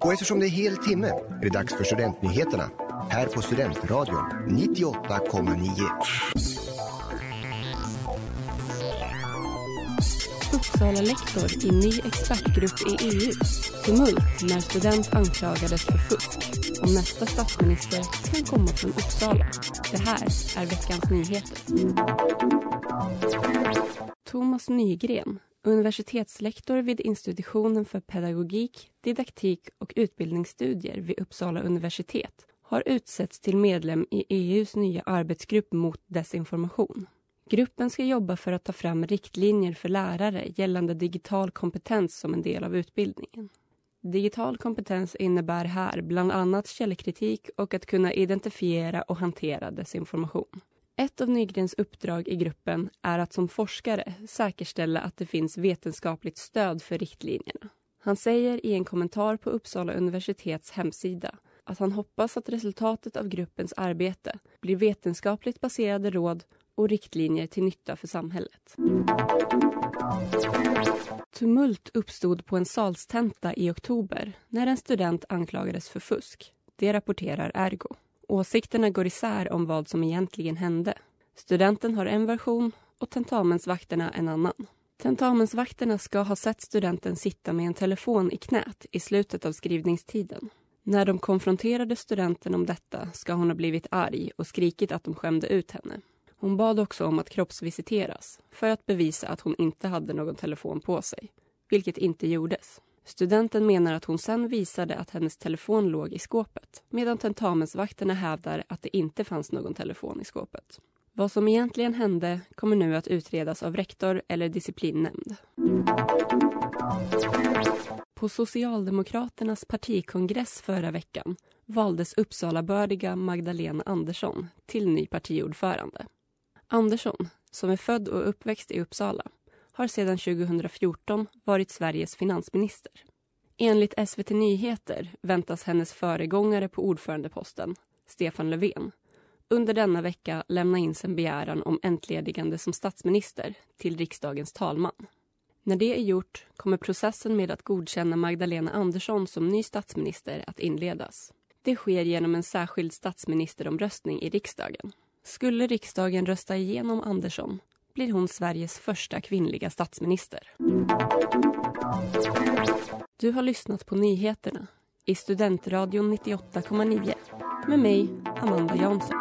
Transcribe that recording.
Och eftersom det är hel timme är det dags för Studentnyheterna här på Studentradion 98,9. Uppsala-lektor i ny expertgrupp i EU. Tumult när student anklagades för fusk. Om nästa statsminister kan komma från Uppsala. Det här är veckans nyheter. Thomas Nygren, universitetslektor vid institutionen för pedagogik, didaktik och utbildningsstudier vid Uppsala universitet har utsetts till medlem i EUs nya arbetsgrupp mot desinformation. Gruppen ska jobba för att ta fram riktlinjer för lärare gällande digital kompetens som en del av utbildningen. Digital kompetens innebär här bland annat källkritik och att kunna identifiera och hantera desinformation. Ett av Nygrens uppdrag i gruppen är att som forskare säkerställa att det finns vetenskapligt stöd för riktlinjerna. Han säger i en kommentar på Uppsala universitets hemsida att han hoppas att resultatet av gruppens arbete blir vetenskapligt baserade råd och riktlinjer till nytta för samhället. Tumult uppstod på en salstenta i oktober när en student anklagades för fusk. Det rapporterar Ergo. Åsikterna går isär om vad som egentligen hände. Studenten har en version och tentamensvakterna en annan. Tentamensvakterna ska ha sett studenten sitta med en telefon i knät i slutet av skrivningstiden. När de konfronterade studenten om detta ska hon ha blivit arg och skrikit att de skämde ut henne. Hon bad också om att kroppsvisiteras för att bevisa att hon inte hade någon telefon på sig, vilket inte gjordes. Studenten menar att hon sen visade att hennes telefon låg i skåpet medan tentamensvakterna hävdar att det inte fanns någon telefon i skåpet. Vad som egentligen hände kommer nu att utredas av rektor eller disciplinnämnd. På Socialdemokraternas partikongress förra veckan valdes Uppsalabördiga Magdalena Andersson till ny partiordförande. Andersson, som är född och uppväxt i Uppsala, har sedan 2014 varit Sveriges finansminister. Enligt SVT Nyheter väntas hennes föregångare på ordförandeposten, Stefan Löfven, under denna vecka lämna in sin begäran om entledigande som statsminister till riksdagens talman. När det är gjort kommer processen med att godkänna Magdalena Andersson som ny statsminister att inledas. Det sker genom en särskild statsministeromröstning i riksdagen. Skulle riksdagen rösta igenom Andersson blir hon Sveriges första kvinnliga statsminister. Du har lyssnat på nyheterna i Studentradion 98,9 med mig, Amanda Jansson.